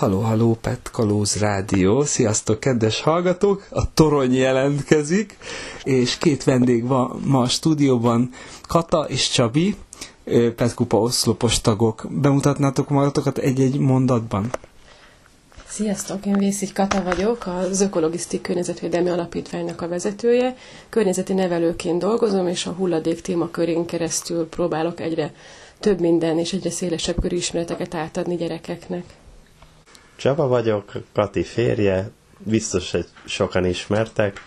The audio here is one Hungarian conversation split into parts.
Haló, haló, Pet Kalóz Rádió. Sziasztok, kedves hallgatók! A torony jelentkezik, és két vendég van ma a stúdióban, Kata és Csabi, Petkupa oszlopos tagok. Bemutatnátok magatokat egy-egy mondatban? Sziasztok, én Vészik Kata vagyok, az Ökologisztik Környezetvédelmi Alapítványnak a vezetője. Környezeti nevelőként dolgozom, és a hulladék témakörén keresztül próbálok egyre több minden és egyre szélesebb körű ismereteket átadni gyerekeknek. Csaba vagyok, Kati férje, biztos, hogy sokan ismertek.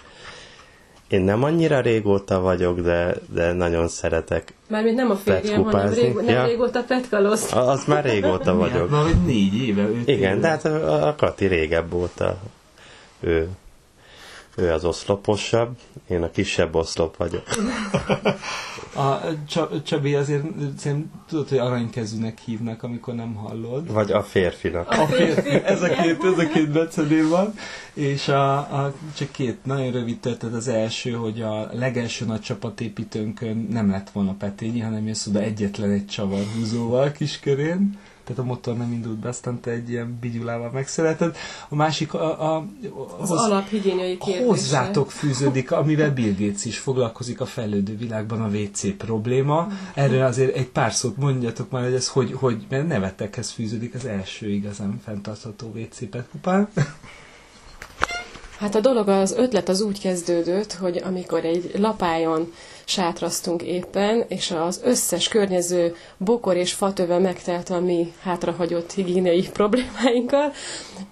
Én nem annyira régóta vagyok, de, de nagyon szeretek Mármint nem a férjem, hanem rég, nem ja. régóta petkalozt. Az már régóta vagyok. Már vagy négy éve, öt Igen, éve. de hát a, a Kati régebb óta. Ő, ő az oszloposabb, én a kisebb oszlop vagyok. A Csabi azért szerintem tudod, hogy aranykezűnek hívnak, amikor nem hallod. Vagy a férfinak. A férfi, ez a két, ez a két becedő van. És a, a, csak két nagyon rövid történet. Az első, hogy a legelső nagy csapatépítőnkön nem lett volna Petényi, hanem jössz oda egyetlen egy csavarhúzóval kiskörén tehát a motor nem indult be, aztán te egy ilyen bigyulával megszereted. A másik a, a, az hoz, alaphigiéniai kérdése. Hozzátok fűződik, amivel Bill Gates is foglalkozik a fejlődő világban a WC probléma. Erről azért egy pár szót mondjatok már, hogy ez hogy, hogy mert nevetekhez fűződik az első igazán fenntartható WC petkupán. Hát a dolog, az ötlet az úgy kezdődött, hogy amikor egy lapájon sátraztunk éppen, és az összes környező bokor és fatöve megtelt a mi hátrahagyott higiéniai problémáinkkal,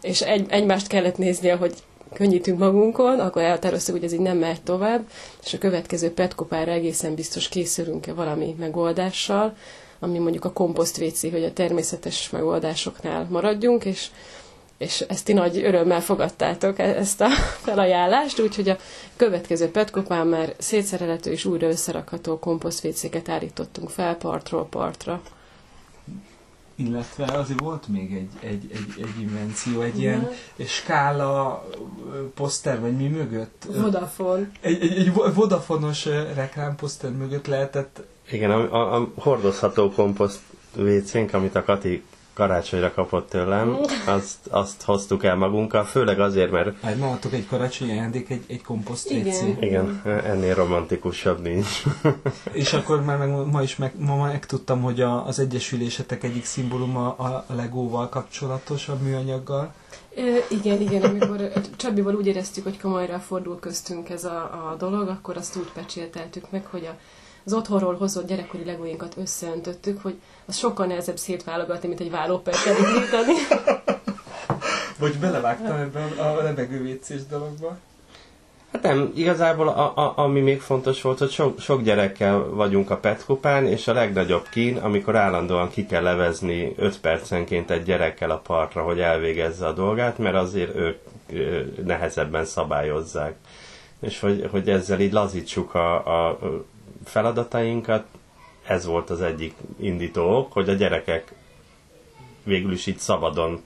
és egy, egymást kellett nézni, hogy könnyítünk magunkon, akkor elhatároztuk, hogy ez így nem megy tovább, és a következő petkopára egészen biztos készülünk-e valami megoldással, ami mondjuk a komposzt WC, hogy a természetes megoldásoknál maradjunk, és és ezt ti nagy örömmel fogadtátok, e- ezt a felajánlást, úgyhogy a következő petkopán már szétszerelhető és újra összerakható komposztvécéket állítottunk fel partról partra. Illetve azért volt még egy, egy, egy, egy invenció, egy ilyen skála poszter, vagy mi mögött? Vodafone. Egy, egy, egy Vodafonos reklámposzter mögött lehetett... Igen, a, a hordozható komposzt WC-nk, amit a Kati karácsonyra kapott tőlem, azt, azt hoztuk el magunkkal, főleg azért, mert... Hát mondhatok egy karácsonyi ajándék, egy, egy komposzt Igen. Igen, ennél romantikusabb nincs. És akkor már meg, ma is meg, ma megtudtam, hogy a, az egyesülésetek egyik szimbóluma a legóval kapcsolatos, a műanyaggal. É, igen, igen, amikor Csabival úgy éreztük, hogy komolyra fordul köztünk ez a, a dolog, akkor azt úgy pecsélteltük meg, hogy a az otthonról hozott gyerekkori legóinkat összeöntöttük, hogy az sokkal nehezebb szétválogatni, mint egy vállópert elindítani. Vagy belevágtam ebben a levegővécés dologba. Hát nem, igazából a, a, ami még fontos volt, hogy sok, sok gyerekkel vagyunk a petkupán, és a legnagyobb kín, amikor állandóan ki kell levezni 5 percenként egy gyerekkel a partra, hogy elvégezze a dolgát, mert azért ők nehezebben szabályozzák. És hogy, hogy ezzel így lazítsuk a, a feladatainkat, ez volt az egyik indító ok, hogy a gyerekek végül is itt szabadon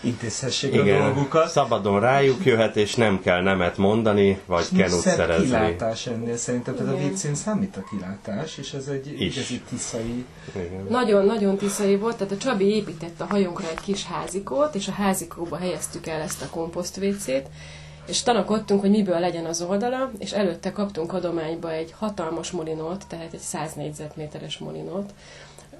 intézhessék igen, a dolgukat. Szabadon rájuk jöhet, és nem kell nemet mondani, vagy kenut szerezni. kilátás ennél szerintem, tehát a WC-n számít a kilátás, és ez egy is. igazi tiszai... Nagyon-nagyon tiszai volt, tehát a Csabi épített a hajónkra egy kis házikót, és a házikóba helyeztük el ezt a komposzt WC-t, és tanakodtunk, hogy miből legyen az oldala, és előtte kaptunk adományba egy hatalmas molinót, tehát egy 100 négyzetméteres molinót,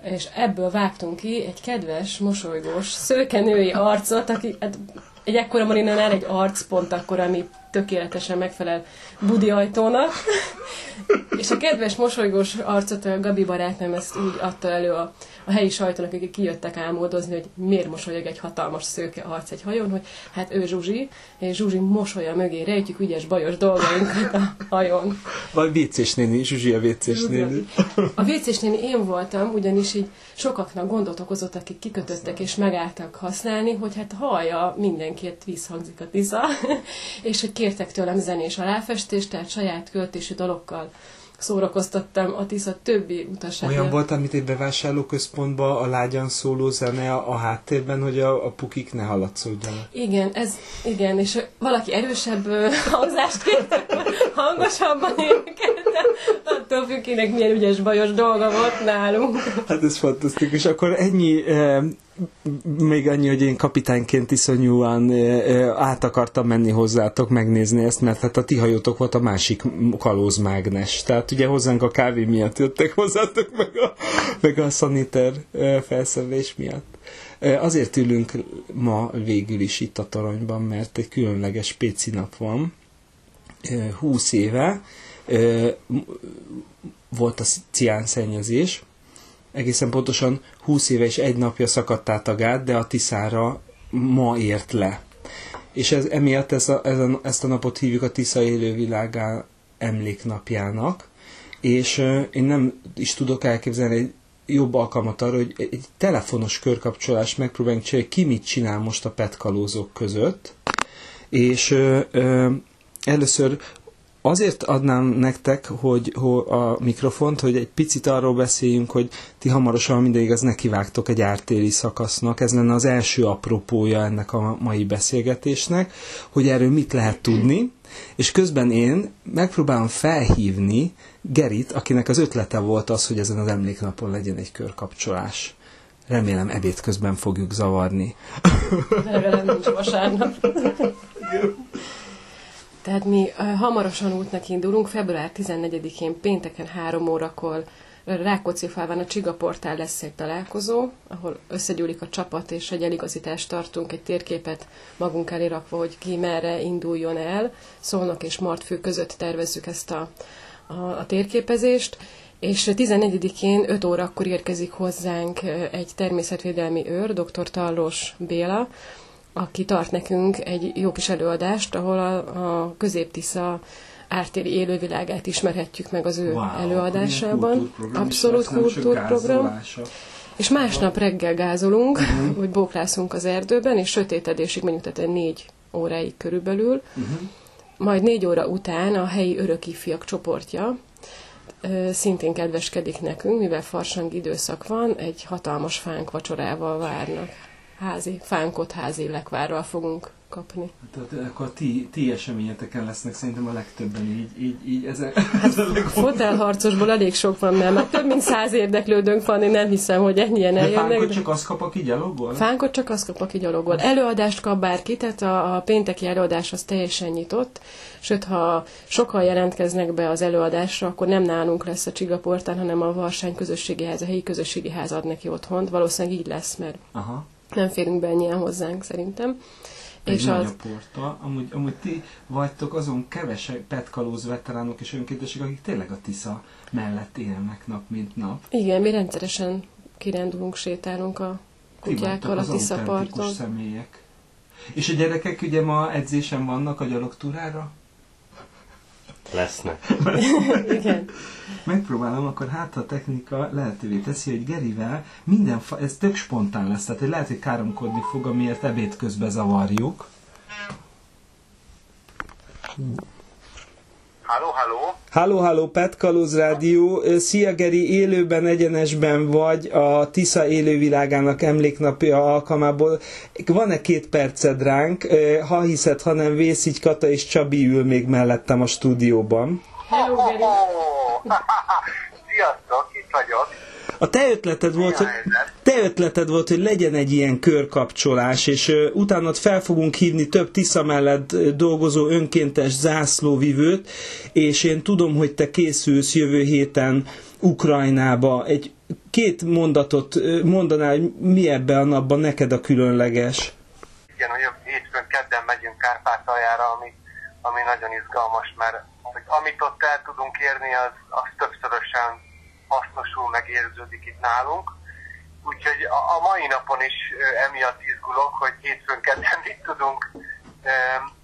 és ebből vágtunk ki egy kedves, mosolygós, szőkenői arcot, aki hát egy ekkora molinónál egy arc pont akkor, ami tökéletesen megfelel Budi ajtónak. és a kedves, mosolygós arcot a Gabi barátnőm ezt úgy adta elő a a helyi sajtónak, akik kijöttek álmodozni, hogy miért mosolyog egy hatalmas szőke arc egy hajón, hogy hát ő Zsuzsi, és Zsuzsi mosolya mögé rejtjük ügyes, bajos dolgainkat a hajón. Vagy vécés néni, Zsuzsi a vécés néni. A vécés néni én voltam, ugyanis így sokaknak gondot okozott, akik kikötöttek és megálltak használni, hogy hát hallja mindenkit vízhangzik a tisza, és hogy kértek tőlem zenés aláfestést, tehát saját költésű dalokkal szórakoztattam a Tisza többi utasát. Olyan volt, amit egy bevásárlóközpontban a lágyan szóló zene a, a háttérben, hogy a, a pukik ne hallatszódjanak. Igen, ez, igen, és valaki erősebb hangzást kért, hangosabban énekelte, attól függ, kinek milyen ügyes bajos dolga volt nálunk. Hát ez fantasztikus. Akkor ennyi még annyi, hogy én kapitányként iszonyúan át akartam menni hozzátok megnézni ezt, mert hát a ti hajótok volt a másik kalózmágnes. Tehát ugye hozzánk a kávé miatt jöttek hozzátok, meg a, meg a szaniter felszerelés miatt. Azért ülünk ma végül is itt a toronyban, mert egy különleges péci nap van. 20 éve volt a ciánszennyezés, egészen pontosan 20 éve és egy napja szakadt át a gát, de a Tiszára ma ért le. És ez, emiatt ez a, ez a, ezt a napot hívjuk a Tisza élővilágá emléknapjának, és én nem is tudok elképzelni egy jobb alkalmat arra, hogy egy telefonos körkapcsolást megpróbáljunk csinálni, ki mit csinál most a petkalózók között, és ö, ö, először azért adnám nektek hogy, hogy a mikrofont, hogy egy picit arról beszéljünk, hogy ti hamarosan minden igaz nekivágtok egy ártéri szakasznak. Ez lenne az első apropója ennek a mai beszélgetésnek, hogy erről mit lehet tudni, és közben én megpróbálom felhívni Gerit, akinek az ötlete volt az, hogy ezen az emléknapon legyen egy körkapcsolás. Remélem ebéd közben fogjuk zavarni. Remélem nincs vasárnap. Tehát mi hamarosan útnak indulunk, február 14-én pénteken 3 órakor Rákóczi-falván a Csiga Portál lesz egy találkozó, ahol összegyűlik a csapat, és egy eligazítást tartunk, egy térképet magunk elé rakva, hogy ki merre induljon el. Szolnok és Martfő között tervezzük ezt a, a, a térképezést, és 14-én 5 órakor érkezik hozzánk egy természetvédelmi őr, dr. Tallós Béla, aki tart nekünk egy jó kis előadást, ahol a, a középtisza ártéri élővilágát ismerhetjük meg az ő wow, előadásában. Abszolút kultúrprogram. És másnap reggel gázolunk, uh-huh. hogy bóklászunk az erdőben, és sötétedésig menjünk, tehát négy óráig körülbelül. Uh-huh. Majd négy óra után a helyi örökifjak csoportja szintén kedveskedik nekünk, mivel farsang időszak van, egy hatalmas fánk vacsorával várnak házi, fánkot házi lekvárral fogunk kapni. Tehát akkor ti, ti eseményeteken lesznek szerintem a legtöbben így, így, így ezek. Hát, fotelharcosból elég sok van, mert már több mint száz érdeklődőnk van, én nem hiszem, hogy ennyien eljönnek. De fánkot csak az kap, aki gyalogol? Fánkot csak az kap, aki gyalogol. Előadást kap bárki, tehát a, a pénteki előadás az teljesen nyitott, sőt, ha sokan jelentkeznek be az előadásra, akkor nem nálunk lesz a Csigaportán, hanem a Varsány közösségi ház, a helyi közösségi ház ad neki otthont. Valószínűleg így lesz, mert Aha nem férünk be ennyien hozzánk szerintem. Egy és nagy az... a porta. Amúgy, amúgy ti vagytok azon kevesek petkalóz veteránok és önkéntesek, akik tényleg a Tisza mellett élnek nap, mint nap. Igen, mi rendszeresen kirendulunk, sétálunk a kutyákkal a Tisza parton. személyek. És a gyerekek ugye ma edzésen vannak a gyalogtúrára? Lesznek. Igen. Megpróbálom, akkor hát a technika lehetővé teszi, hogy Gerivel minden, fa- ez tök spontán lesz, tehát hogy lehet, hogy káromkodni fog, amiért ebéd közben zavarjuk. Halló, halló! Halló, halló, Pet Kaluz Rádió. Szia Geri, élőben, egyenesben vagy a Tisza élővilágának emléknapja alkalmából. Van-e két perced ránk? Ha hiszed, ha nem vész, így Kata és Csabi ül még mellettem a stúdióban. Hello, Geri! Sziasztok, itt vagyok. A te ötleted volt, hogy, te ötleted volt, hogy legyen egy ilyen körkapcsolás, és uh, utána fel fogunk hívni több Tisza mellett dolgozó önkéntes zászlóvivőt, és én tudom, hogy te készülsz jövő héten Ukrajnába. Egy két mondatot mondanál, hogy mi ebben a napban neked a különleges? Igen, hogy hétfőn kedden megyünk Kárpátaljára, ami, ami nagyon izgalmas, mert amit ott el tudunk érni, az, az többszörösen hasznosul, megérződik itt nálunk. Úgyhogy a, a mai napon is emiatt izgulok, hogy hétfőn kedden mit tudunk,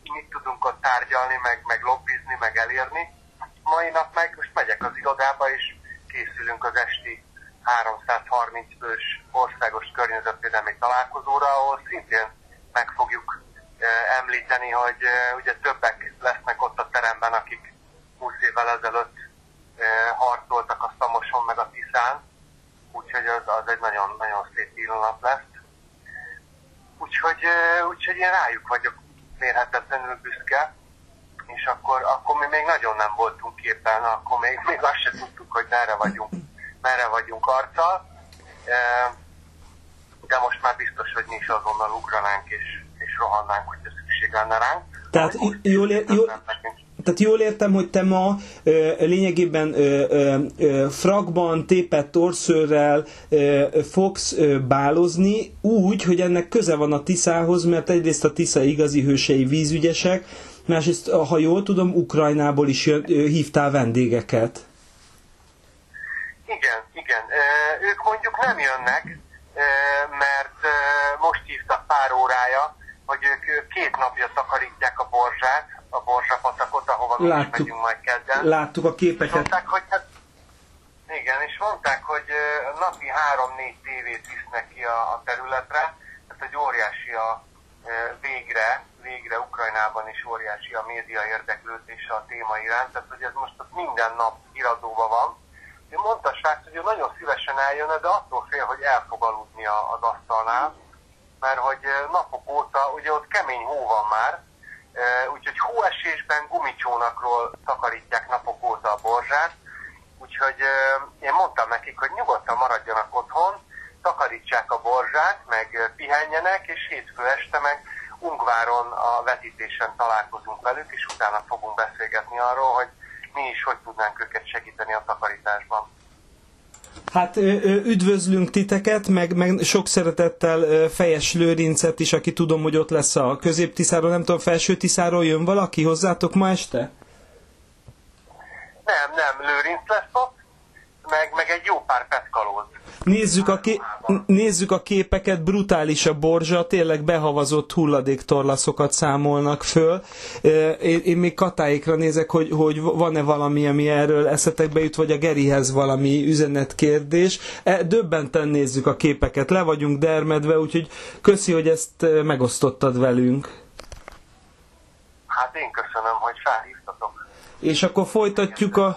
mit tudunk ott tárgyalni, meg, meg lobbizni, meg elérni. Mai nap meg most megyek az irodába, és készülünk az esti 330 fős országos környezetvédelmi találkozóra, ahol szintén meg fogjuk említeni, hogy ugye többek lesznek ott a teremben, akik 20 évvel ezelőtt harcoltak a Szamoson meg a Tiszán, úgyhogy az, az egy nagyon-nagyon szép pillanat lesz. Úgyhogy, úgyhogy én rájuk vagyok mérhetetlenül büszke, és akkor, akkor mi még nagyon nem voltunk képen, akkor még, még azt se tudtuk, hogy merre vagyunk, merre vagyunk arccal. de most már biztos, hogy mi is azonnal ugranánk és, és rohannánk, hogyha szükség lenne ránk. Tehát jól, jól. Tehát jól értem, hogy te ma ö, lényegében ö, ö, frakban, tépett torszőrrel ö, fogsz ö, bálozni úgy, hogy ennek köze van a Tiszához, mert egyrészt a Tisza igazi hősei vízügyesek, másrészt, ha jól tudom, Ukrajnából is jön, ö, hívtál vendégeket. Igen, igen. Ö, Ők mondjuk nem jönnek, ö, mert ö, most hívtak pár órája, hogy ők két napja takarítják a borzsát, a borzsapatakot, ahova mi is Láttuk. megyünk majd kedden. Láttuk a És képeket. mondták, hogy hát, igen, és mondták, hogy napi három-négy tévét visznek ki a, a területre, tehát hogy óriási a végre, végre Ukrajnában is óriási a média érdeklődése a téma iránt, tehát hogy ez most minden nap iradóban van. Én mondta srác, hogy ő nagyon szívesen eljönne, de attól fél, hogy el fog aludni az asztalnál, mert hogy napok óta, ugye ott kemény hó van már, úgyhogy hóesésben gumicsónakról takarítják napok óta a borzsát, úgyhogy én mondtam nekik, hogy nyugodtan maradjanak otthon, takarítsák a borzsát, meg pihenjenek, és hétfő este meg Ungváron a vetítésen találkozunk velük, és utána fogunk beszélgetni arról, hogy mi is hogy tudnánk őket segíteni a takarításban. Hát üdvözlünk titeket, meg, meg sok szeretettel Fejes Lőrincet is, aki tudom, hogy ott lesz a középtiszáról, nem tudom, felső tiszáról jön valaki hozzátok ma este? Nem, nem, Lőrinc lesz ott, meg, meg egy jó pár petkalóz. Nézzük a, ké- nézzük a képeket, brutális a borzsa, tényleg behavazott hulladéktorlaszokat számolnak föl. Én, én még katáikra nézek, hogy, hogy van-e valami, ami erről eszetekbe jut, vagy a Gerihez valami üzenetkérdés. E, Döbbenten nézzük a képeket, le vagyunk dermedve, úgyhogy köszi, hogy ezt megosztottad velünk. Hát én köszönöm, hogy felhívtatok. És akkor folytatjuk a...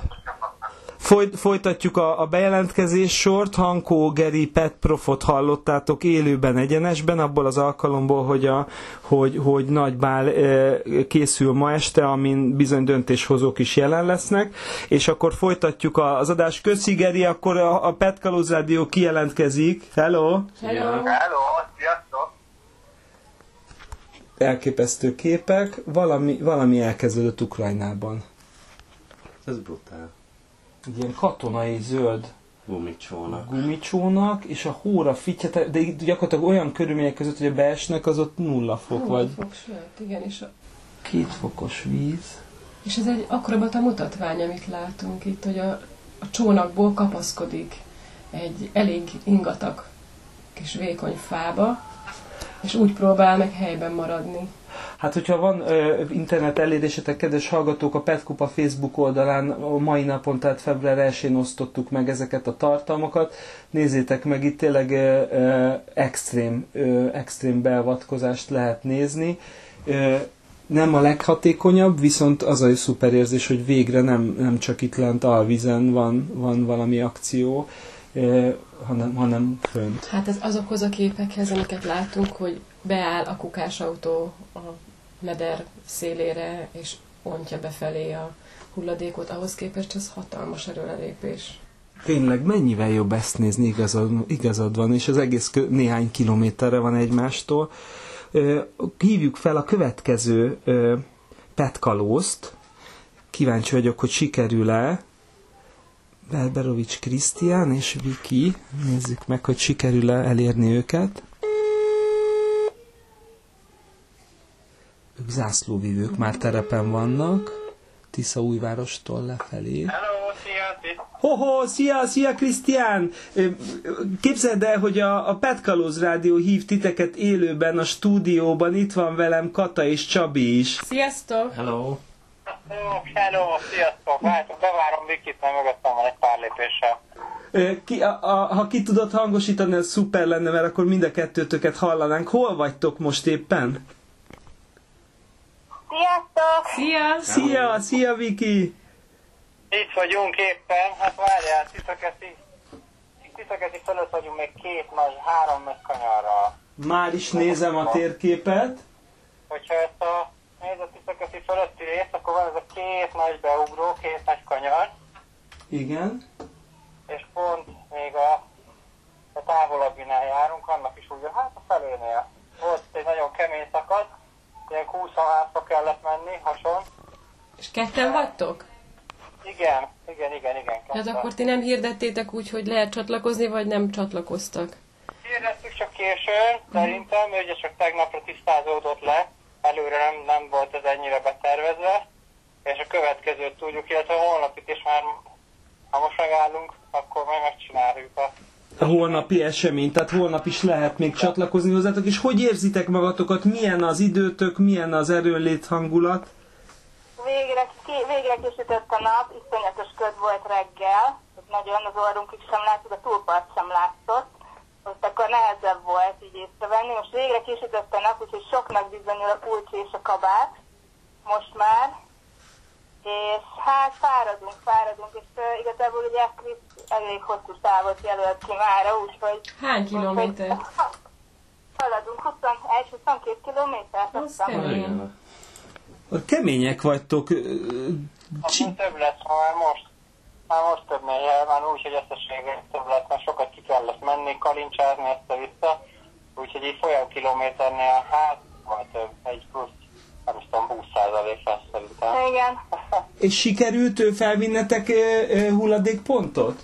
Folyt, folytatjuk a, a bejelentkezés sort. Hankó Geri Pet Profot hallottátok élőben, egyenesben, abból az alkalomból, hogy, a, hogy, hogy nagy bál e, készül ma este, amin bizony döntéshozók is jelen lesznek. És akkor folytatjuk a, az adást. Köszi Geri, akkor a, a Pet Kalóz Rádió kijelentkezik. Hello! Hello! Hello, sziasztok! Elképesztő képek. Valami, valami elkezdődött Ukrajnában. Ez brutál. Egy ilyen katonai zöld Gumicsónak. gumicsónak, és a hóra fittyet, de itt gyakorlatilag olyan körülmények között, hogy a beesnek, az ott nulla fok, Hú, vagy fog, sőt, igen, és, a, két fokos víz. és ez egy akkora volt a mutatvány, amit látunk itt, hogy a, a csónakból kapaszkodik egy elég ingatag kis vékony fába, és úgy próbál meg helyben maradni. Hát, hogyha van ö, internet elérésetek, kedves hallgatók, a Petkupa Facebook oldalán a mai napon, tehát február 1-én osztottuk meg ezeket a tartalmakat. Nézzétek meg, itt tényleg ö, extrém, ö, extrém beavatkozást lehet nézni. Ö, nem a leghatékonyabb, viszont az a szuper érzés, hogy végre nem, nem csak itt lent alvizen van, van valami akció, hanem, hanem fönt. Hát ez azokhoz a képekhez, amiket látunk, hogy beáll a kukásautó a meder szélére, és ontja befelé a hulladékot, ahhoz képest ez hatalmas erőlelépés. Tényleg, mennyivel jobb ezt nézni, igazad, igazad van, és az egész kö- néhány kilométerre van egymástól. Ö, hívjuk fel a következő ö, petkalózt. Kíváncsi vagyok, hogy sikerül-e. Berberovics Krisztián és Viki. Nézzük meg, hogy sikerül-e elérni őket. Ők zászlóvivők már terepen vannak. Tisza újvárostól lefelé. Hello, szia! Hoho, szia, szia Krisztián! Képzeld el, hogy a, a Petkalóz Rádió hív titeket élőben a stúdióban, itt van velem Kata és Csabi is. Sziasztok! Hello! Ó, Hello, sziasztok! Várjátok, bevárom Vikit, mert mögöttem van egy pár lépéssel. Ki, a, a, ha ki tudod hangosítani, ez szuper lenne, mert akkor mind a kettőtöket hallanánk. Hol vagytok most éppen? Sziasztok! Szia! Szia, szia Viki! Itt vagyunk éppen, hát várjál, Tiszakeszi, Tiszakeszi fölött vagyunk még két nagy, három nagy kanyarral. Már is nézem a térképet. Hogyha ezt a nézd a Tiszakeszi fölötti részt, akkor van ez a két nagy beugró, két nagy kanyar, Igen. és pont még a a távolabbinál járunk, annak is úgy, hát a felénél. Volt egy nagyon kemény szakasz, ilyen 20 házba kellett menni, hason. És ketten vagytok? Igen, igen, igen, igen. Hát ketten. akkor ti nem hirdettétek úgy, hogy lehet csatlakozni, vagy nem csatlakoztak? Hirdettük csak későn, szerintem, ugye csak tegnapra tisztázódott le, előre nem, nem volt ez ennyire betervezve, és a következőt tudjuk, illetve holnapit is már, ha most megállunk, akkor majd megcsináljuk a A holnapi esemény, tehát holnap is lehet még csatlakozni hozzátok, és hogy érzitek magatokat, milyen az időtök, milyen az erőnlét hangulat? Végre, ki, végre kisütött a nap, iszonyatos köd volt reggel, nagyon az orrunkig sem látszott, a túlpart sem látszott, most akkor nehezebb volt így észrevenni. Most végre kisütött a nap, úgyhogy soknak bizonyul a pulcsi és a kabát, most már. És hát fáradunk, fáradunk, és uh, igazából ugye Krisz elég hosszú távot jelölt ki mára, úgyhogy... Hány kilométer? úgyhogy Haladunk 21-22 kilométert, Az azt kemény. Kemények vagytok. Csi- több lesz, ha már most, már most több négy, már úgy, hogy összességében több lesz, mert sokat ki kellett menni, kalincsázni össze-vissza, úgyhogy így folyam kilométernél, hát, vagy több, egy plusz, nem is tudom, 20 százalék lesz szerintem. Igen. És sikerült felvinnetek hulladékpontot?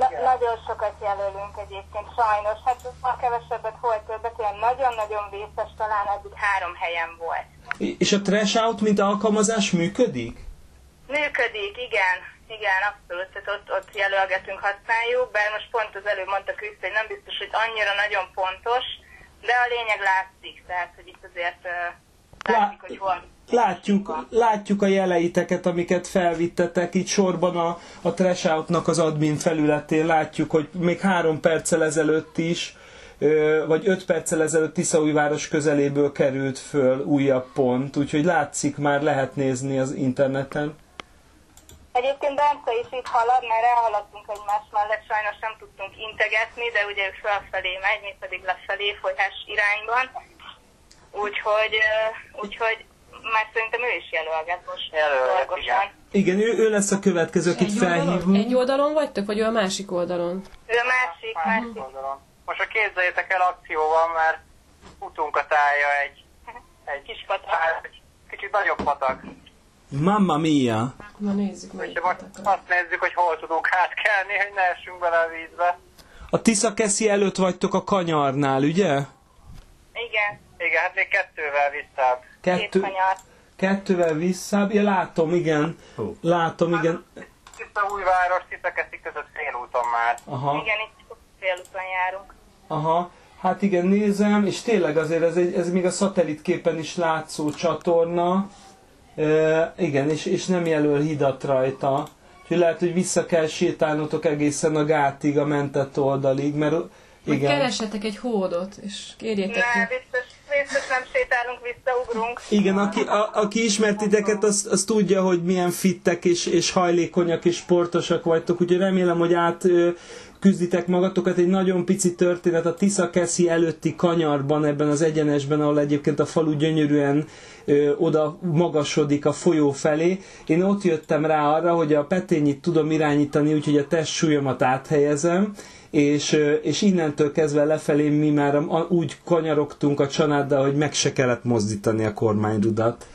Na- nagyon sokat jelölünk egyébként, sajnos. Hát ma kevesebbet volt többet, olyan nagyon-nagyon vészes, talán eddig három helyen volt. És a trash out, mint alkalmazás működik? Működik, igen, igen, abszolút, tehát ott, ott jelölgetünk, használjuk, bár most pont az előbb mondta Kriszt, hogy nem biztos, hogy annyira nagyon pontos, de a lényeg látszik, tehát, hogy itt azért látszik, hogy hol. Látjuk, látjuk a jeleiteket, amiket felvittetek itt sorban a, a trash outnak az admin felületén. Látjuk, hogy még három perccel ezelőtt is, vagy öt perccel ezelőtt Tiszaújváros közeléből került föl újabb pont, úgyhogy látszik, már lehet nézni az interneten. Egyébként Bence is itt halad, mert elhaladtunk egymás mellett, sajnos nem tudtunk integetni, de ugye ő felfelé megy, mi pedig lefelé folyás irányban. Úgyhogy, úgyhogy már szerintem ő is jelölget most Jelölget, dolgosan. Igen, ő, ő lesz a következő, akit Egy oldalon, felhívunk. egy oldalon vagytok, vagy ő a másik oldalon? Ő a másik, Másik másik. oldalon. Most a képzeljétek el akció van, mert futunk a tája egy, egy Kis patak. hát, egy kicsit nagyobb patak. Mamma mia! Na nézzük, melyik Úgyhogy most patakat. azt nézzük, hogy hol tudunk átkelni, hogy ne essünk bele a vízbe. A Tiszakeszi előtt vagytok a kanyarnál, ugye? Igen, Igen, hát még kettővel visszább. két Kettő, kettővel visszább. Ja, látom, igen. Hú. Látom, igen. Tiszta újváros, Tiszakeszi között félúton már. Aha. Igen, itt félúton járunk. Aha, hát igen, nézem, és tényleg azért ez, egy, ez még a szatellitképen is látszó csatorna. E, igen, és, és nem jelöl hidat rajta. Úgyhogy lehet, hogy vissza kell sétálnotok egészen a gátig, a mentett oldalig, mert igen. keressetek egy hódot, és kérjétek Ne, ki. biztos, biztos nem sétálunk, visszaugrunk. Igen, aki, a, aki ismert titeket, az, az tudja, hogy milyen fittek és, és hajlékonyak és sportosak vagytok, úgyhogy remélem, hogy át küzditek magatokat. Egy nagyon pici történet a Tiszakeszi előtti kanyarban, ebben az egyenesben, ahol egyébként a falu gyönyörűen ö, oda magasodik a folyó felé. Én ott jöttem rá arra, hogy a petényit tudom irányítani, úgyhogy a testsúlyomat áthelyezem, és, és innentől kezdve lefelé mi már úgy kanyarogtunk a családdal, hogy meg se kellett mozdítani a kormányrudat.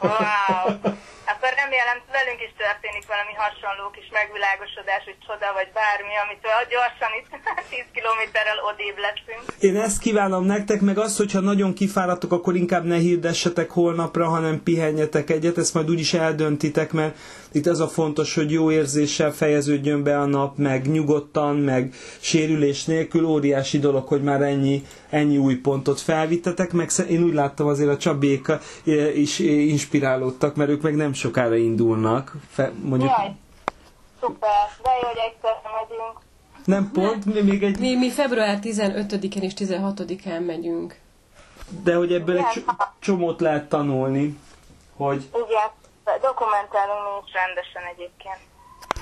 Wow! Akkor remélem velünk is történik valami hasonló kis megvilágosodás, hogy csoda vagy bármi, amitől gyorsan itt 10 kilométerrel odébb leszünk. Én ezt kívánom nektek, meg azt, hogyha nagyon kifáradtok, akkor inkább ne hirdessetek holnapra, hanem pihenjetek egyet, ezt majd úgyis eldöntitek, mert itt az a fontos, hogy jó érzéssel fejeződjön be a nap, meg nyugodtan, meg sérülés nélkül, óriási dolog, hogy már ennyi, ennyi új pontot felvittetek, meg én úgy láttam azért a Csabék eh, is eh, inspirálódtak, mert ők meg nem sokára indulnak, Fe, mondjuk Jaj, szuper, de jó, hogy egyszer megyünk. nem pont, mi- még egy, Mi, mi február 15-én és 16-án megyünk. de hogy ebből egy cs- csomót lehet tanulni, hogy Igen, dokumentálunk mi is rendesen egyébként.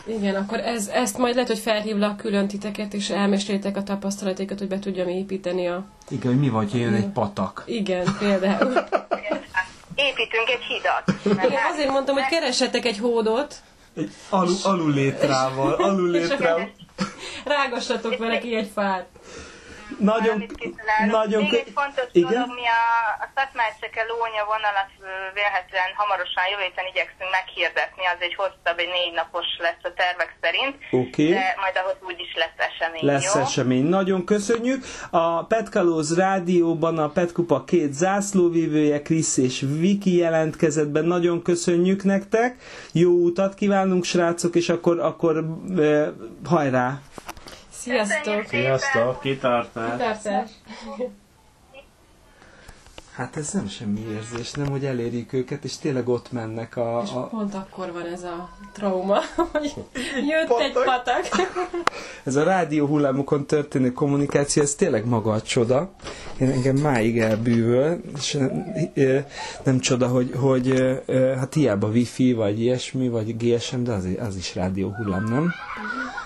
Igen, akkor ez, ezt majd lehet, hogy felhívlak külön titeket, és elmesélitek a tapasztalataikat, hogy be tudjam építeni a... igen, hogy mi vagy, jön egy patak. Igen, például. Építünk egy hidat. Igen, azért mondtam, hogy keressetek egy hódot. Egy alu, alul létrával, alul És akkor- létrával. Rágassatok vele ki egy fát. Nagyon, nagyon... Még egy fontos Igen? dolog, mi a, a Szatmárcseke lónya vonalat vélhetően hamarosan jövő héten igyekszünk meghirdetni, az egy hosszabb, egy négy napos lesz a tervek szerint, Oké. de majd ahhoz úgyis lesz esemény, Lesz jó? esemény. Nagyon köszönjük. A Petkalóz rádióban a Petkupa két zászlóvívője, Krisz és Viki jelentkezetben. Nagyon köszönjük nektek. Jó utat kívánunk, srácok, és akkor, akkor eh, hajrá! Sziasztok! Sziasztok, kitartás! Tartás! Hát ez nem semmi érzés, nem, hogy elérjük őket, és tényleg ott mennek a... És a pont akkor van ez a trauma, hogy jött Patak. egy patak. ez a rádió hullámokon történő kommunikáció, ez tényleg maga a csoda. Én engem máig elbűvöl, és nem csoda, hogy, hogy hát hiába wifi, vagy ilyesmi, vagy GSM, de az, az is rádió hullám, nem? Ö,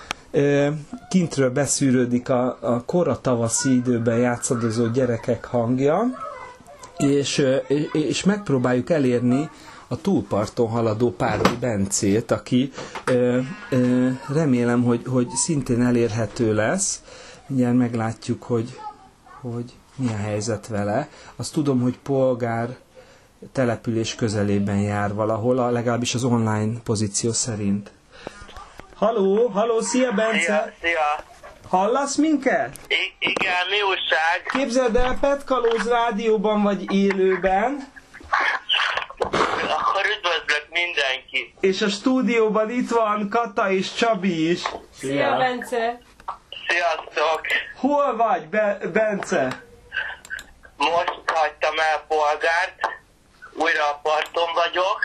kintről beszűrődik a, a kora tavaszi időben játszadozó gyerekek hangja, és, és megpróbáljuk elérni a túlparton haladó Párdi Bencét, aki remélem, hogy, hogy szintén elérhető lesz. Mindjárt meglátjuk, hogy, hogy mi a helyzet vele. Azt tudom, hogy polgár település közelében jár valahol, legalábbis az online pozíció szerint. Halló, halló, szia Bence! Szia, szia. Hallasz minket? I- igen, mi újság? Képzeld el, Petkalóz rádióban vagy élőben, Akkor üdvözlök mindenkit. és a stúdióban itt van Kata és Csabi is. Szia, Bence! Sziasztok! Hol vagy, Be- Bence? Most hagytam el polgárt, újra a parton vagyok,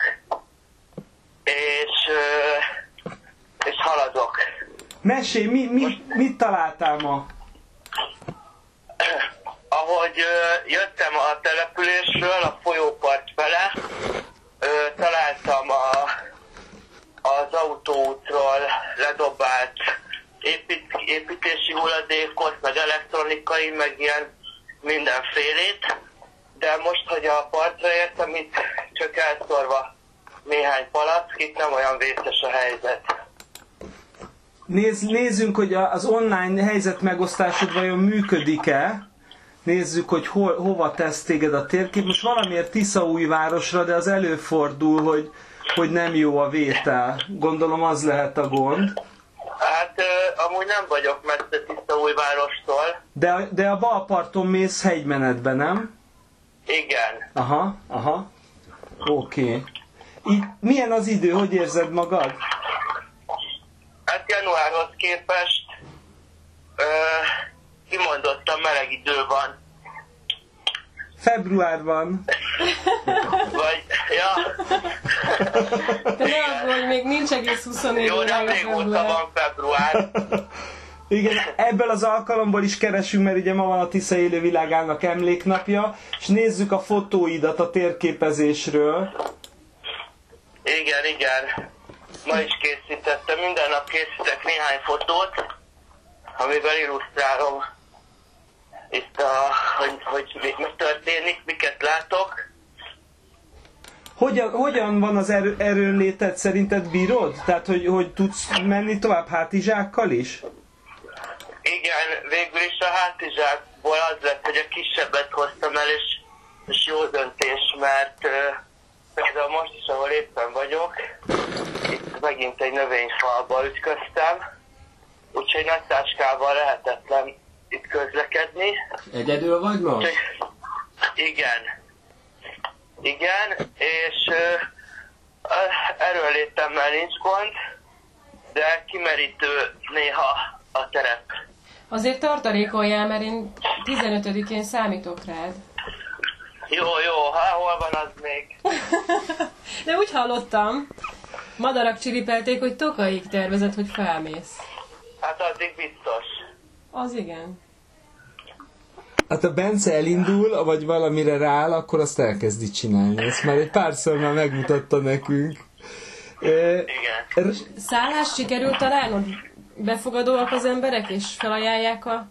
és, ö, és haladok. Mesélj, mi, mi, mit találtál ma? Ahogy ö, jöttem a településről, a folyópart fele, ö, találtam a, az autóútról ledobált épít, építési hulladékot, meg elektronikai, meg ilyen mindenfélét. De most, hogy a partra értem, itt csak elszorva néhány palack, itt nem olyan vészes a helyzet. Nézz, nézzünk, hogy az online helyzet megosztásod vajon működik-e. Nézzük, hogy hol, hova tesz téged a térkép. Most valamiért Tiszaújvárosra, de az előfordul, hogy, hogy nem jó a vétel. Gondolom az lehet a gond. Hát amúgy nem vagyok messze Tiszaújvárostól. De, de a bal parton mész hegymenetbe, nem? Igen. Aha, aha. Oké. Okay. Itt milyen az idő, hogy érzed magad? Hát januárhoz képest ö, kimondottan meleg idő van. Februárban. Vagy, ja, De ne aggódj, még nincs egész 24 jó, nem régóta van február. Igen, ebből az alkalomból is keresünk, mert ugye ma van a Tisza élő világának emléknapja, és nézzük a fotóidat a térképezésről. Igen, igen. Ma is készítettem, minden nap készítek néhány fotót, amivel illusztrálom itt a, hogy, hogy mi, mi történik, miket látok. Hogyan, hogyan van az erő, erőnléted? Szerinted bírod? Tehát, hogy, hogy tudsz menni tovább hátizsákkal is? Igen, végül is a hátizsákból az lett, hogy a kisebbet hoztam el, és, és jó döntés, mert uh, például most is, ahol éppen vagyok, itt megint egy növényfalba ütköztem, úgyhogy nagy táskával lehetetlen itt közlekedni. Egyedül vagy most? Úgyhogy, igen. Igen, és uh, erőnlétemmel nincs gond, de kimerítő néha a terep. Azért tartalékoljál, mert én 15-én számítok rád. Jó, jó, ha hol van az még? De úgy hallottam, madarak csiripelték, hogy Tokaig tervezett, hogy felmész. Hát addig biztos. Az igen. Hát ha Bence elindul, vagy valamire rááll, akkor azt elkezdi csinálni. Ezt már egy párszor már megmutatta nekünk. Igen. Szállást sikerült találnod? Befogadóak az emberek, és felajánlják a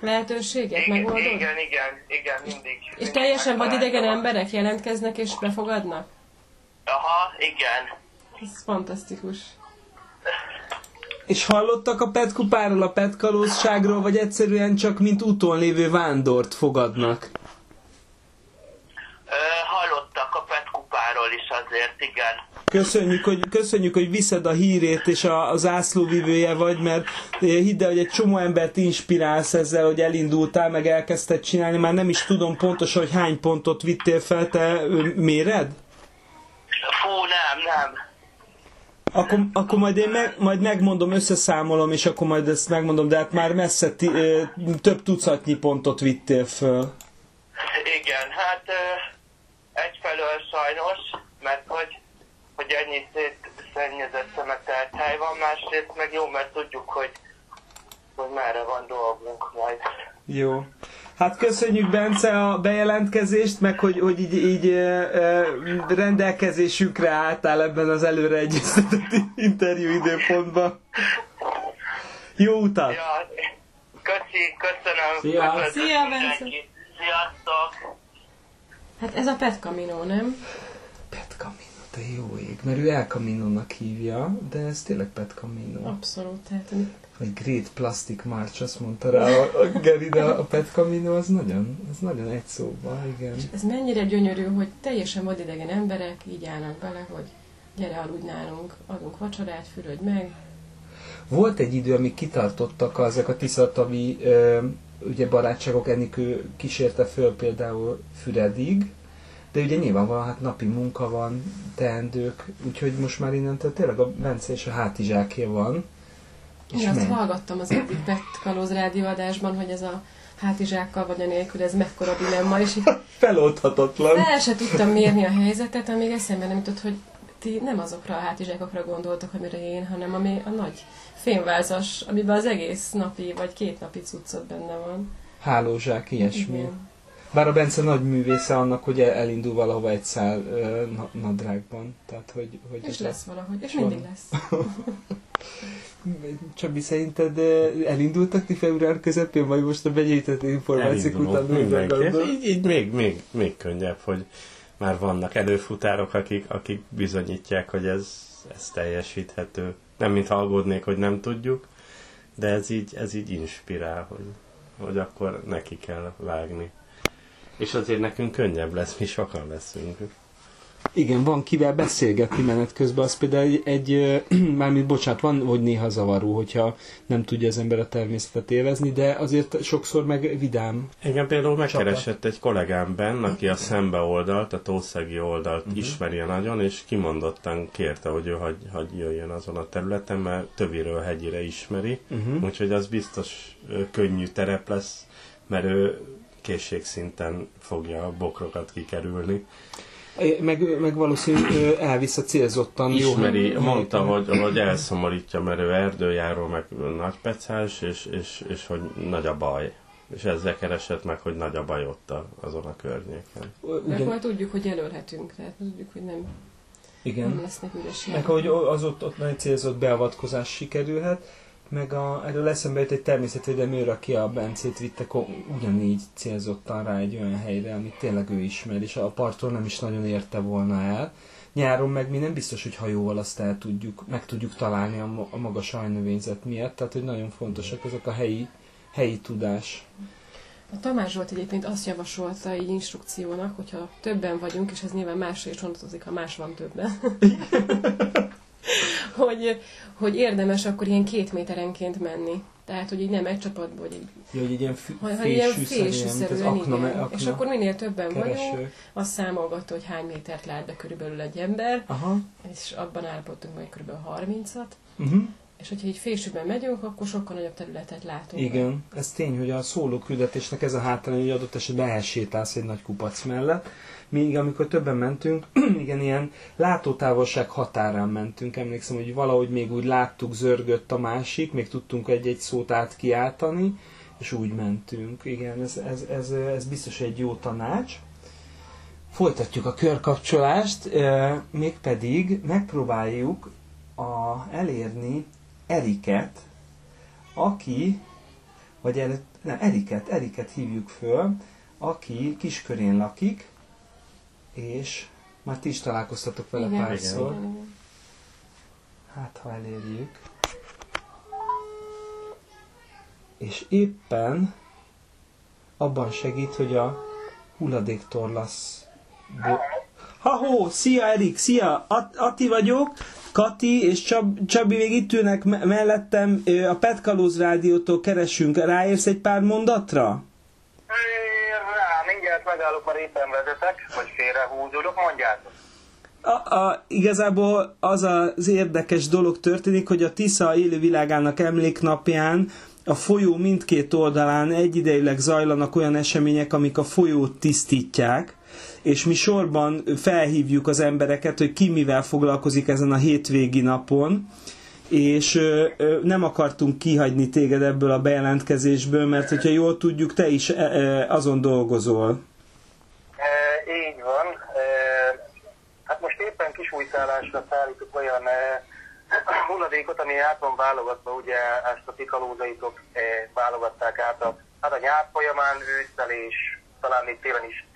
lehetőséget? Igen, Megoldod? igen, igen, igen, mindig. És mindig teljesen vadidegen emberek jelentkeznek és befogadnak? Aha, igen. Ez fantasztikus. És hallottak a petkupáról, a petkalózságról, vagy egyszerűen csak mint úton lévő vándort fogadnak? Ö, hallottak a petkupáról is azért, igen. Köszönjük, hogy, köszönjük, hogy viszed a hírét, és a, a zászlóvivője vagy, mert eh, hidd el, hogy egy csomó embert inspirálsz ezzel, hogy elindultál, meg elkezdted csinálni. Már nem is tudom pontosan, hogy hány pontot vittél fel, te méred? Fú, nem, nem. Akkor, akkor majd én meg, majd megmondom, összeszámolom, és akkor majd ezt megmondom, de hát már messze ti, ö, több tucatnyi pontot vittél föl. Igen, hát ö, egyfelől sajnos, mert hogy, hogy ennyi szétszennyezett szemetelt hely van, másrészt meg jó, mert tudjuk, hogy, hogy merre van dolgunk majd. Jó. Hát köszönjük Bence a bejelentkezést, meg hogy, hogy így, így rendelkezésünkre álltál ebben az előre egyeztetett interjú időpontban. Jó utat! Ja, köszi, köszönöm. Szia. Köszönöm Szia, mindenki. Bence. Sziasztok! Hát ez a Pet Camino, nem? Pet Camino, te jó ég, mert ő El Camino-nak hívja, de ez tényleg Pet Camino. Abszolút. Tehát Vagy Great Plastic March, azt mondta rá a, a Geri, de a Pet Camino az nagyon, az nagyon egy szóban, igen. ez mennyire gyönyörű, hogy teljesen vadidegen emberek így állnak bele, hogy gyere aludj nálunk, adunk vacsorát, fürödj meg. Volt egy idő, amíg kitartottak ezek a tiszatavi ugye barátságok, Enikő kísérte föl például Füredig, de ugye nyilvánvalóan hát napi munka van, teendők, úgyhogy most már innentől tényleg a Bence és a hátizsáké van. És Én azt hallgattam az egyik Pet Kalóz rádióadásban, hogy ez a hátizsákkal vagy a nélkül, ez mekkora dilemma, és így Feloldhatatlan. fel se tudtam mérni a helyzetet, amíg eszembe nem jutott, hogy ti nem azokra a hátizsákokra gondoltok, amire én, hanem ami a nagy fémvázas, amiben az egész napi vagy két napi cuccot benne van. Hálózsák, ilyesmi. Igen. Bár a Bence nagy művésze annak, hogy el- elindul valahova egy szál na- nadrágban. Tehát, hogy, hogy És ez a- lesz valahogy, és mindig lesz. Csabi, szerinted elindultak ti február közepén, vagy most a begyűjtett információk után mindenki. Így, így még, még, még könnyebb, hogy már vannak előfutárok, akik, akik bizonyítják, hogy ez, ez teljesíthető. Nem mint aggódnék, hogy nem tudjuk, de ez így, ez így inspirál, hogy, hogy akkor neki kell vágni. És azért nekünk könnyebb lesz, mi sokan leszünk. Igen, van kivel beszélgetni menet közben, az például egy, egy mármint bocsánat, van, hogy néha zavaró, hogyha nem tudja az ember a természetet élvezni, de azért sokszor meg vidám. Igen, például megkeresett egy kollégám benn, aki a szembe oldalt, a tószegi oldalt uh-huh. ismeri nagyon, és kimondottan kérte, hogy ő hagy, hagy jöjjön azon a területen, mert töviről hegyire ismeri, uh-huh. úgyhogy az biztos könnyű terep lesz, mert ő készségszinten fogja a bokrokat kikerülni. Meg, meg valószínűleg ö, elvisz a célzottan. jó Ismeri, hely- mondta, hogy, hogy elszomorítja, mert ő erdőjáró, meg nagypecás, és, és, és hogy nagy a baj. És ezzel keresett meg, hogy nagy a baj ott a, azon a környéken. De Ugyan, akkor tudjuk, hogy jelölhetünk, tehát tudjuk, hogy nem, nem igen. lesznek üres Meg hogy az ott, ott nagy célzott beavatkozás sikerülhet, meg a, erről eszembe jut egy természetvédelmi őr, aki a Bencét vitte ugyanígy célzottan rá egy olyan helyre, amit tényleg ő ismer, és a parttól nem is nagyon érte volna el. Nyáron meg mi nem biztos, hogy hajóval azt el tudjuk, meg tudjuk találni a, a magas sajnövényzet miatt, tehát hogy nagyon fontosak ezek a helyi, helyi tudás. A Tamás Zsolt egyébként azt javasolta így instrukciónak, hogyha többen vagyunk, és ez nyilván másra is vonatkozik, ha más van többen, hogy, hogy érdemes akkor ilyen két méterenként menni. Tehát, hogy így nem egy csapatból, hogy így, Ja, hogy egy ilyen fű, ha, ha ilyen fésűszerűen, akna, igen. akna És akkor minél többen vagyunk, kereső. azt számolgatta, hogy hány métert lát be körülbelül egy ember, Aha. és abban állapodtunk majd körülbelül 30-at, Uh-huh. és hogyha így fésűben megyünk, akkor sokkal nagyobb területet látunk. Igen, ez tény, hogy a szóló küldetésnek ez a hátrány, hogy adott esetben elsétálsz egy nagy kupac mellett. Míg amikor többen mentünk, igen, ilyen látótávolság határán mentünk. Emlékszem, hogy valahogy még úgy láttuk, zörgött a másik, még tudtunk egy-egy szót átkiáltani, és úgy mentünk. Igen, ez, ez, ez, ez biztos egy jó tanács. Folytatjuk a körkapcsolást, mégpedig megpróbáljuk a, elérni Eriket, aki, vagy előtt, nem, Eriket, Eriket hívjuk föl, aki kiskörén lakik, és már ti is találkoztatok vele Igen, párszor. igen, igen. Hát, ha elérjük. és éppen abban segít, hogy a hulladéktorlasz... Ha-hó, szia Erik, szia, At- Ati vagyok, Kati és Csab- Csabi még itt ülnek me- mellettem, a Petkalóz rádiótól keresünk, ráérsz egy pár mondatra? Megállok, mert éppen vezetek, vagy félrehúzódok, mondjátok. A, a, igazából az az érdekes dolog történik, hogy a Tisza élővilágának emléknapján a folyó mindkét oldalán egyidejűleg zajlanak olyan események, amik a folyót tisztítják, és mi sorban felhívjuk az embereket, hogy ki mivel foglalkozik ezen a hétvégi napon, és ö, ö, nem akartunk kihagyni téged ebből a bejelentkezésből, mert hogyha jól tudjuk, te is e, e, azon dolgozol. Így van. Hát most éppen kisújszállásra szállítok olyan e, hulladékot, ami át van válogatva, ugye ezt a tikalózaitok válogatták át a, hát a nyár folyamán, ősszel és talán még télen is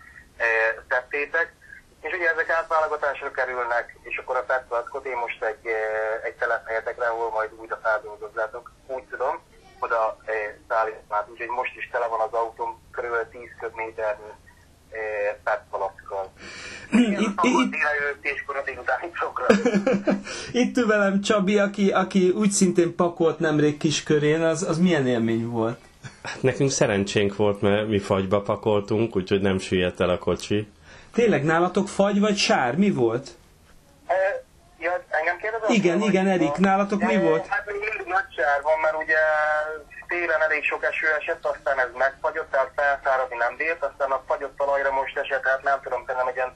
tettétek. És ugye ezek átválogatásra kerülnek, és akkor a petplackot én most egy, egy telephelyetekre, ahol majd újra feldolgozzátok, úgy tudom, oda szállítom át. Úgyhogy most is tele van az autóm körülbelül 10 köbméternyi petpalackkal. Itt- Itt, itt- ül velem Csabi, aki, aki úgy szintén pakolt nemrég kiskörén, az, az milyen élmény volt? Hát nekünk szerencsénk volt, mert mi fagyba pakoltunk, úgyhogy nem süllyedt el a kocsi. Tényleg nálatok fagy vagy sár? Mi volt? E, ja, engem kérdezem? Igen, igen, Erik, nálatok mi E, volt? Hát még mindig nagy sár van, mert ugye télen elég sok eső esett, aztán ez megfagyott, tehát felszáradni nem bírt, aztán a fagyott talajra most esett, hát nem tudom, szerintem egy ilyen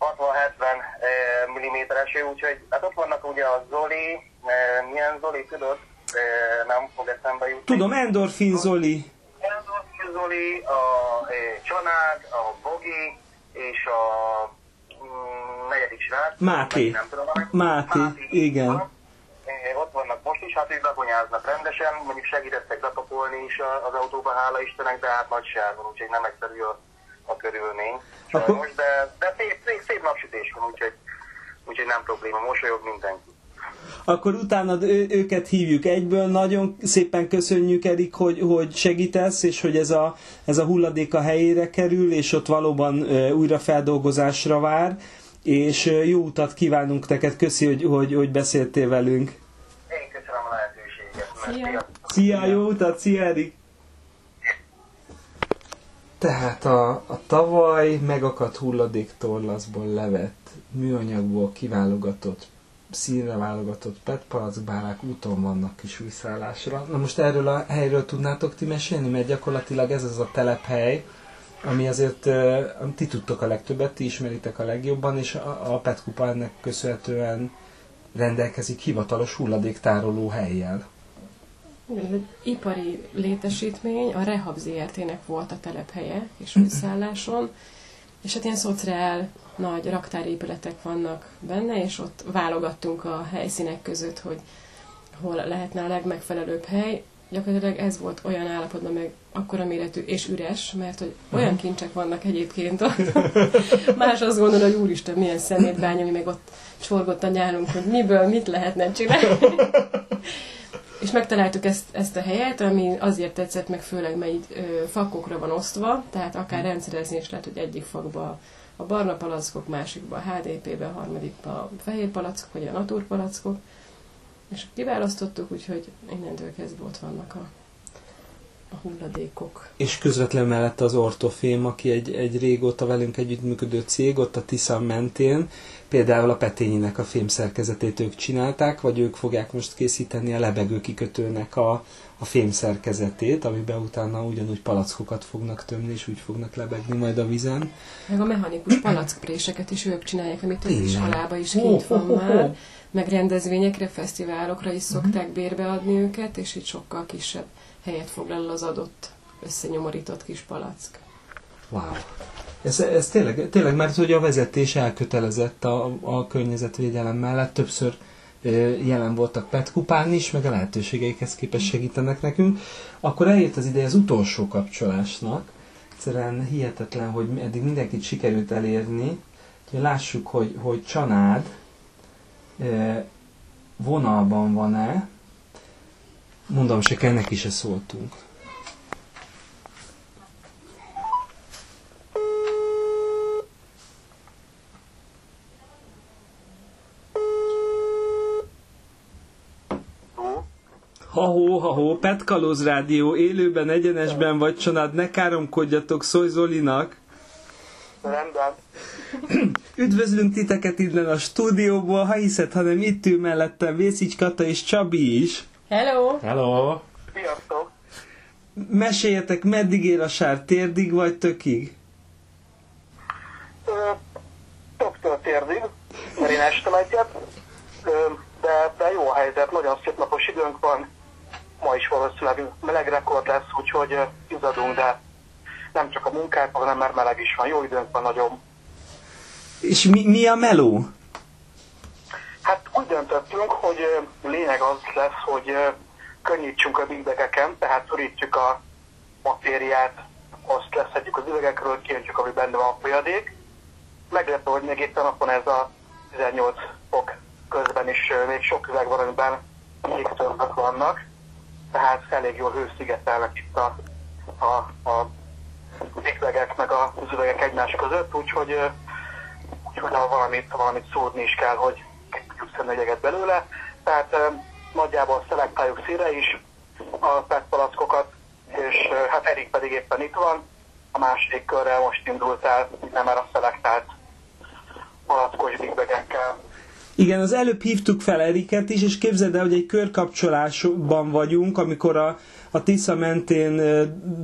60-70 mm eső, úgyhogy hát ott vannak ugye a Zoli, e, milyen Zoli, tudod? E, nem fog eszembe jutni. Tudom, Endorfin Zoli. Endorfin Zoli, a Csanád, a Bogi és a mm, negyedik srác. Máté. Nem tudom, a- Máté, igen. E, Ott vannak most is, hát ők lakonyáznak rendesen, mondjuk segítettek bekapolni is az autóba, hála Istennek, de hát nagy sár van, úgyhogy nem egyszerű a, a körülmény. Akkor- Sajnos, de, de szép, szép, szép napsütés van, úgyhogy, úgyhogy nem probléma, mosolyog mindenki. Akkor utána ő, őket hívjuk egyből. Nagyon szépen köszönjük, Erik, hogy, hogy segítesz, és hogy ez a, ez a hulladék a helyére kerül, és ott valóban ö, újra feldolgozásra vár. És jó utat kívánunk neked, köszi, hogy, hogy, hogy beszéltél velünk. Én köszönöm a lehetőséget. mert Szia. Szia, jó utat, szia Erik! Tehát a, a tavaly megakadt hulladéktorlaszból levett, műanyagból kiválogatott, színre válogatott petpalackbálák úton vannak kis újszállásra. Na most erről a helyről tudnátok ti mesélni, mert gyakorlatilag ez az a telephely, ami azért uh, ti tudtok a legtöbbet, ti ismeritek a legjobban, és a, a Petkupa ennek köszönhetően rendelkezik hivatalos hulladéktároló helyjel. Ez egy ipari létesítmény, a Rehab ZRT-nek volt a telephelye és újszálláson, és hát ilyen szociál nagy raktárépületek vannak benne, és ott válogattunk a helyszínek között, hogy hol lehetne a legmegfelelőbb hely. Gyakorlatilag ez volt olyan állapotban meg akkora méretű és üres, mert hogy olyan kincsek vannak egyébként ott. Más azt gondol, hogy úristen, milyen szemétbánya, ami meg ott csorgott a nyálunk, hogy miből mit lehetne csinálni. És megtaláltuk ezt, ezt a helyet, ami azért tetszett meg, főleg mert így ö, fakokra van osztva, tehát akár rendszerezni is lehet, hogy egyik fakba a barna palackok, másikba a HDP-be, a harmadikba a fehér palackok, vagy a naturpalackok. És kiválasztottuk, úgyhogy innentől kezdve ott vannak a, a hulladékok. És közvetlen mellett az Ortofém, aki egy, egy régóta velünk együttműködő cég, ott a Tisza mentén, például a Petényinek a fémszerkezetét ők csinálták, vagy ők fogják most készíteni a lebegő kikötőnek a, a fémszerkezetét, amiben utána ugyanúgy palackokat fognak tömni, és úgy fognak lebegni majd a vizen. Meg a mechanikus palackpréseket is ők csinálják, amit több Tényleg? iskolába is kint van már. Meg rendezvényekre, fesztiválokra is Mhm. szokták bérbe adni őket, és így sokkal kisebb helyet foglal az adott összenyomorított kis palack. Wow. Ez, ez tényleg, tényleg, mert hogy a vezetés elkötelezett a, a környezetvédelem mellett, többször jelen voltak Petkupán is, meg a lehetőségeikhez képest segítenek nekünk. Akkor eljött az ideje az utolsó kapcsolásnak. Egyszerűen hihetetlen, hogy eddig mindenkit sikerült elérni. Lássuk, hogy, hogy Csanád vonalban van-e. Mondom, se kell, neki se szóltunk. Ha-hó, ha-hó, Petkalóz Rádió, élőben, egyenesben vagy család, ne káromkodjatok, szólj Zolinak! Rendben. Üdvözlünk titeket innen a stúdióból, ha hiszed, hanem itt ül mellettem Vészics Kata és Csabi is. Hello! Hello! Sziasztok! Meséljetek, meddig ér a sár, térdig vagy tökig? Ö, Többtől térdig, mert én estem egyet, de, de jó a helyzet, nagyon szép napos időnk van, ma is valószínűleg meleg rekord lesz, úgyhogy izadunk, de nem csak a munkák, hanem mert meleg is van, jó időnk van nagyon. És mi, mi a meló? Úgy döntöttünk, hogy lényeg az lesz, hogy könnyítsünk a bigdegeken, tehát szorítjuk a matériát, azt leszedjük az üvegekről, kiöntjük, ami benne van a folyadék. Meglepő, hogy még itt napon ez a 18 fok közben is még sok üveg van, amiben jégtömbök vannak, tehát elég jól hőszigetelnek itt a, a, a üvegek meg az üvegek egymás között, úgyhogy, úgyhogy ha valamit, valamit szúrni is kell, hogy a jeget belőle. Tehát nagyjából szelektáljuk szíre is a PET palackokat, és hát Erik pedig éppen itt van. A második körrel most indult el, nem már a szelektált palackos bigbegekkel. Igen, az előbb hívtuk fel Eriket is, és képzeld el, hogy egy körkapcsolásban vagyunk, amikor a, a Tisza mentén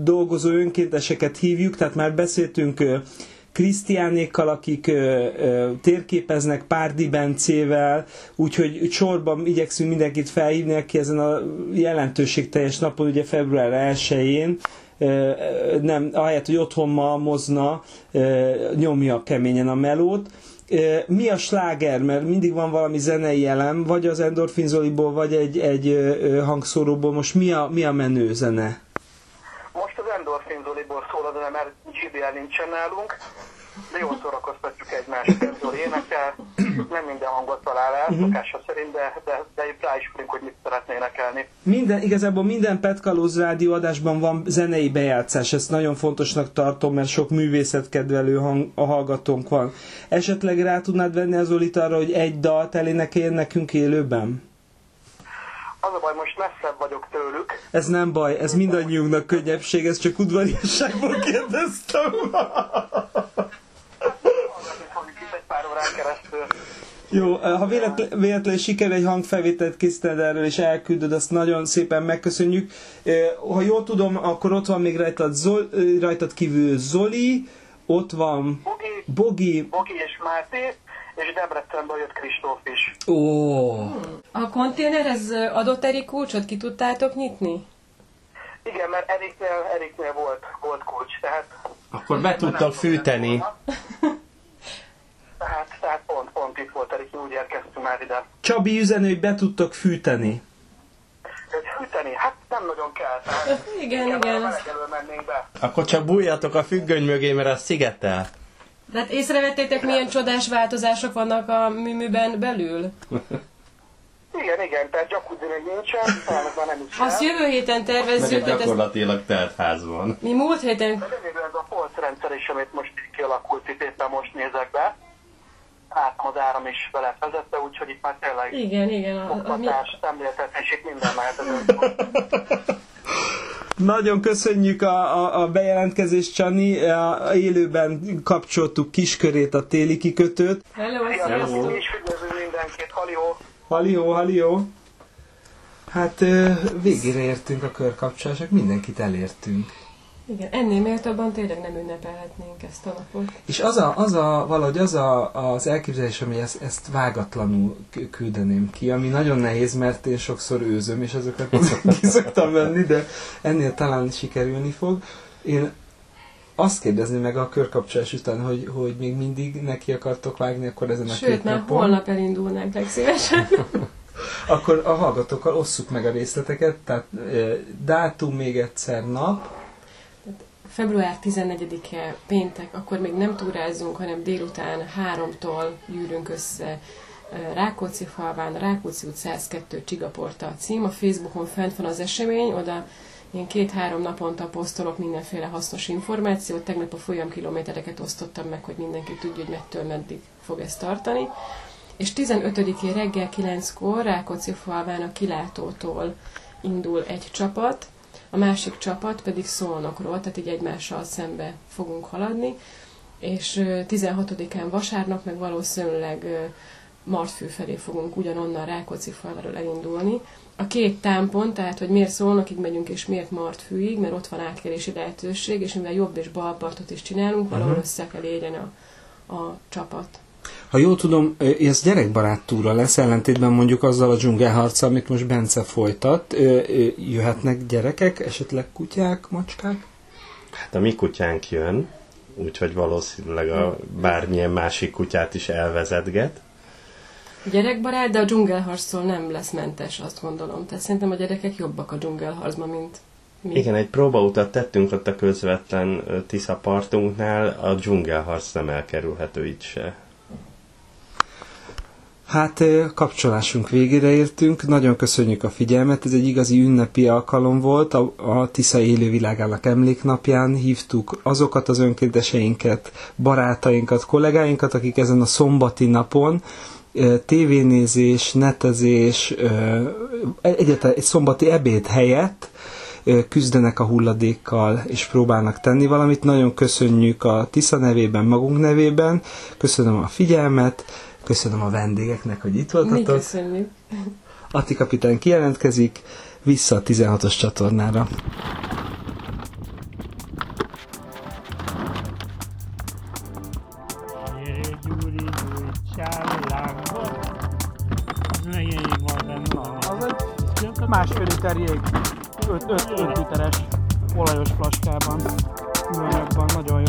dolgozó önkénteseket hívjuk, tehát már beszéltünk Krisztiánékkal, akik ö, ö, térképeznek Párdi Bencével, úgyhogy sorban igyekszünk mindenkit felhívni, aki ezen a jelentőségteljes napon, ugye február 1-én, ö, nem, ahelyett, hogy otthon malmozna, ö, nyomja keményen a melót. Mi a sláger? Mert mindig van valami zenei elem, vagy az Endorphin Zoliból, vagy egy, egy hangszóróból. Most mi a, mi a menő zene? Most az Endorphin Zoliból szól a zene, mert GBL nincsen nálunk, de jól szórakoztatjuk egymást, Zoli énekel, nem minden hangot talál el, szokása szerint, de, de, de rá is fogunk, hogy mit szeretné énekelni. Minden, igazából minden Petkalóz rádió adásban van zenei bejátszás, ezt nagyon fontosnak tartom, mert sok művészetkedvelő hang, a hallgatónk van. Esetleg rá tudnád venni az Zolit arra, hogy egy dalt elénekeljen nekünk élőben? Az a baj, most messzebb vagyok tőlük, Ez nem baj, ez mindannyiunknak könnyebbség, ez csak udvariasságból kérdeztem. hallgatni fogjuk itt egy pár órán keresztül. Jó, ha véletlen, véletlenül sikerül egy hangfelvételt készítened erről, és elküldöd, azt nagyon szépen megköszönjük. Ha jól tudom, akkor ott van még rajtad, Zol, rajtad kívül Zoli, ott van Bogi, Bogi, Bogi és Máté, és Debrecenből jött Kristóf is. Ó, A konténerhez adott Erik kulcsot ki tudtátok nyitni? Igen, mert Eriknél, Eriknél volt, volt kulcs, tehát... Akkor be tudtak fűteni. Tehát, tehát pont, pont itt volt Erik, úgy érkeztünk már ide. Csabi üzenő, hogy be tudtok fűteni. Hogy hűteni, hát nem nagyon kell, tehát Igen, a igen. elől mennénk be. Akkor csak bújjatok a függöny mögé, mert az szigetel. De hát észrevettétek, milyen csodás változások vannak a műműben belül? Igen, igen, tehát jacuzzi még nincsen, talán már nem is Azt jövő héten tervezzük, ezt gyakorlatilag telt ház van. mi múlt héten De ez a polcrendszer is, amit most így kialakult, itt éppen most nézek be. Látom az áram is vele vezette, úgyhogy itt már tényleg Igen, igen. A, a, mi, oktatás, szemléltetés, itt minden mehet az Nagyon köszönjük a, a, a bejelentkezést, Csani. A, élőben kapcsoltuk kiskörét a téli kikötőt. hello, Sziasztok, sziasztok! mi is üdvözlünk mindenkit, halió! Halió, halió. Hát végére értünk a körkapcsolások, mindenkit elértünk. Igen, ennél méltóbban tényleg nem ünnepelhetnénk ezt a napot. És az a, az a valahogy az a, az elképzelés, hogy ezt, ezt vágatlanul küldeném ki, ami nagyon nehéz, mert én sokszor őzöm, és azokat ki szoktam venni, de ennél talán sikerülni fog. Én azt kérdezni meg a körkapcsolás után, hogy, hogy még mindig neki akartok vágni akkor ezen a Sőt, két már napon. holnap elindulnánk legszívesen. Akkor a hallgatókkal osszuk meg a részleteket, tehát e, dátum még egyszer nap, Február 14-e péntek, akkor még nem túrázunk, hanem délután háromtól gyűrünk össze Rákóczi falván, Rákóczi út 102 Csigaporta a cím. A Facebookon fent van az esemény, oda én két-három naponta posztolok mindenféle hasznos információt. Tegnap a folyam kilométereket osztottam meg, hogy mindenki tudja, hogy mettől meddig fog ezt tartani. És 15-én reggel 9-kor Rákóczi falván a kilátótól indul egy csapat, a másik csapat pedig Szolnokról, tehát így egymással szembe fogunk haladni, és 16-án vasárnap meg valószínűleg Martfű felé fogunk ugyanonnan Rákóczi falváról elindulni. A két támpont, tehát hogy miért Szolnokig megyünk és miért Martfűig, mert ott van átkerési lehetőség, és mivel jobb és bal partot is csinálunk, valahol uh-huh. össze kell érjen a, a csapat. Ha jól tudom, ez gyerekbarát túra lesz, ellentétben mondjuk azzal a dzsungelharca, amit most Bence folytat. Jöhetnek gyerekek, esetleg kutyák, macskák? Hát a mi kutyánk jön, úgyhogy valószínűleg a bármilyen másik kutyát is elvezetget. Gyerekbarát, de a dzsungelharctól nem lesz mentes, azt gondolom. Tehát szerintem a gyerekek jobbak a dzsungelharcban, mint mi. Igen, egy próbautat tettünk ott a közvetlen Tisza partunknál, a dzsungelharc nem elkerülhető itt se. Hát kapcsolásunk végére értünk, nagyon köszönjük a figyelmet, ez egy igazi ünnepi alkalom volt, a, a Tisza élővilágának emléknapján. Hívtuk azokat az önkénteseinket, barátainkat, kollégáinkat, akik ezen a szombati napon tévénézés, netezés, egyáltalán egy szombati ebéd helyett küzdenek a hulladékkal, és próbálnak tenni valamit. Nagyon köszönjük a Tisza nevében, magunk nevében, köszönöm a figyelmet, Köszönöm a vendégeknek, hogy itt voltatok. Mi köszönjük. Ati kapitán kijelentkezik, vissza a 16-os csatornára. másfél liter jég, 5 literes olajos flaskában, műanyagban, nagyon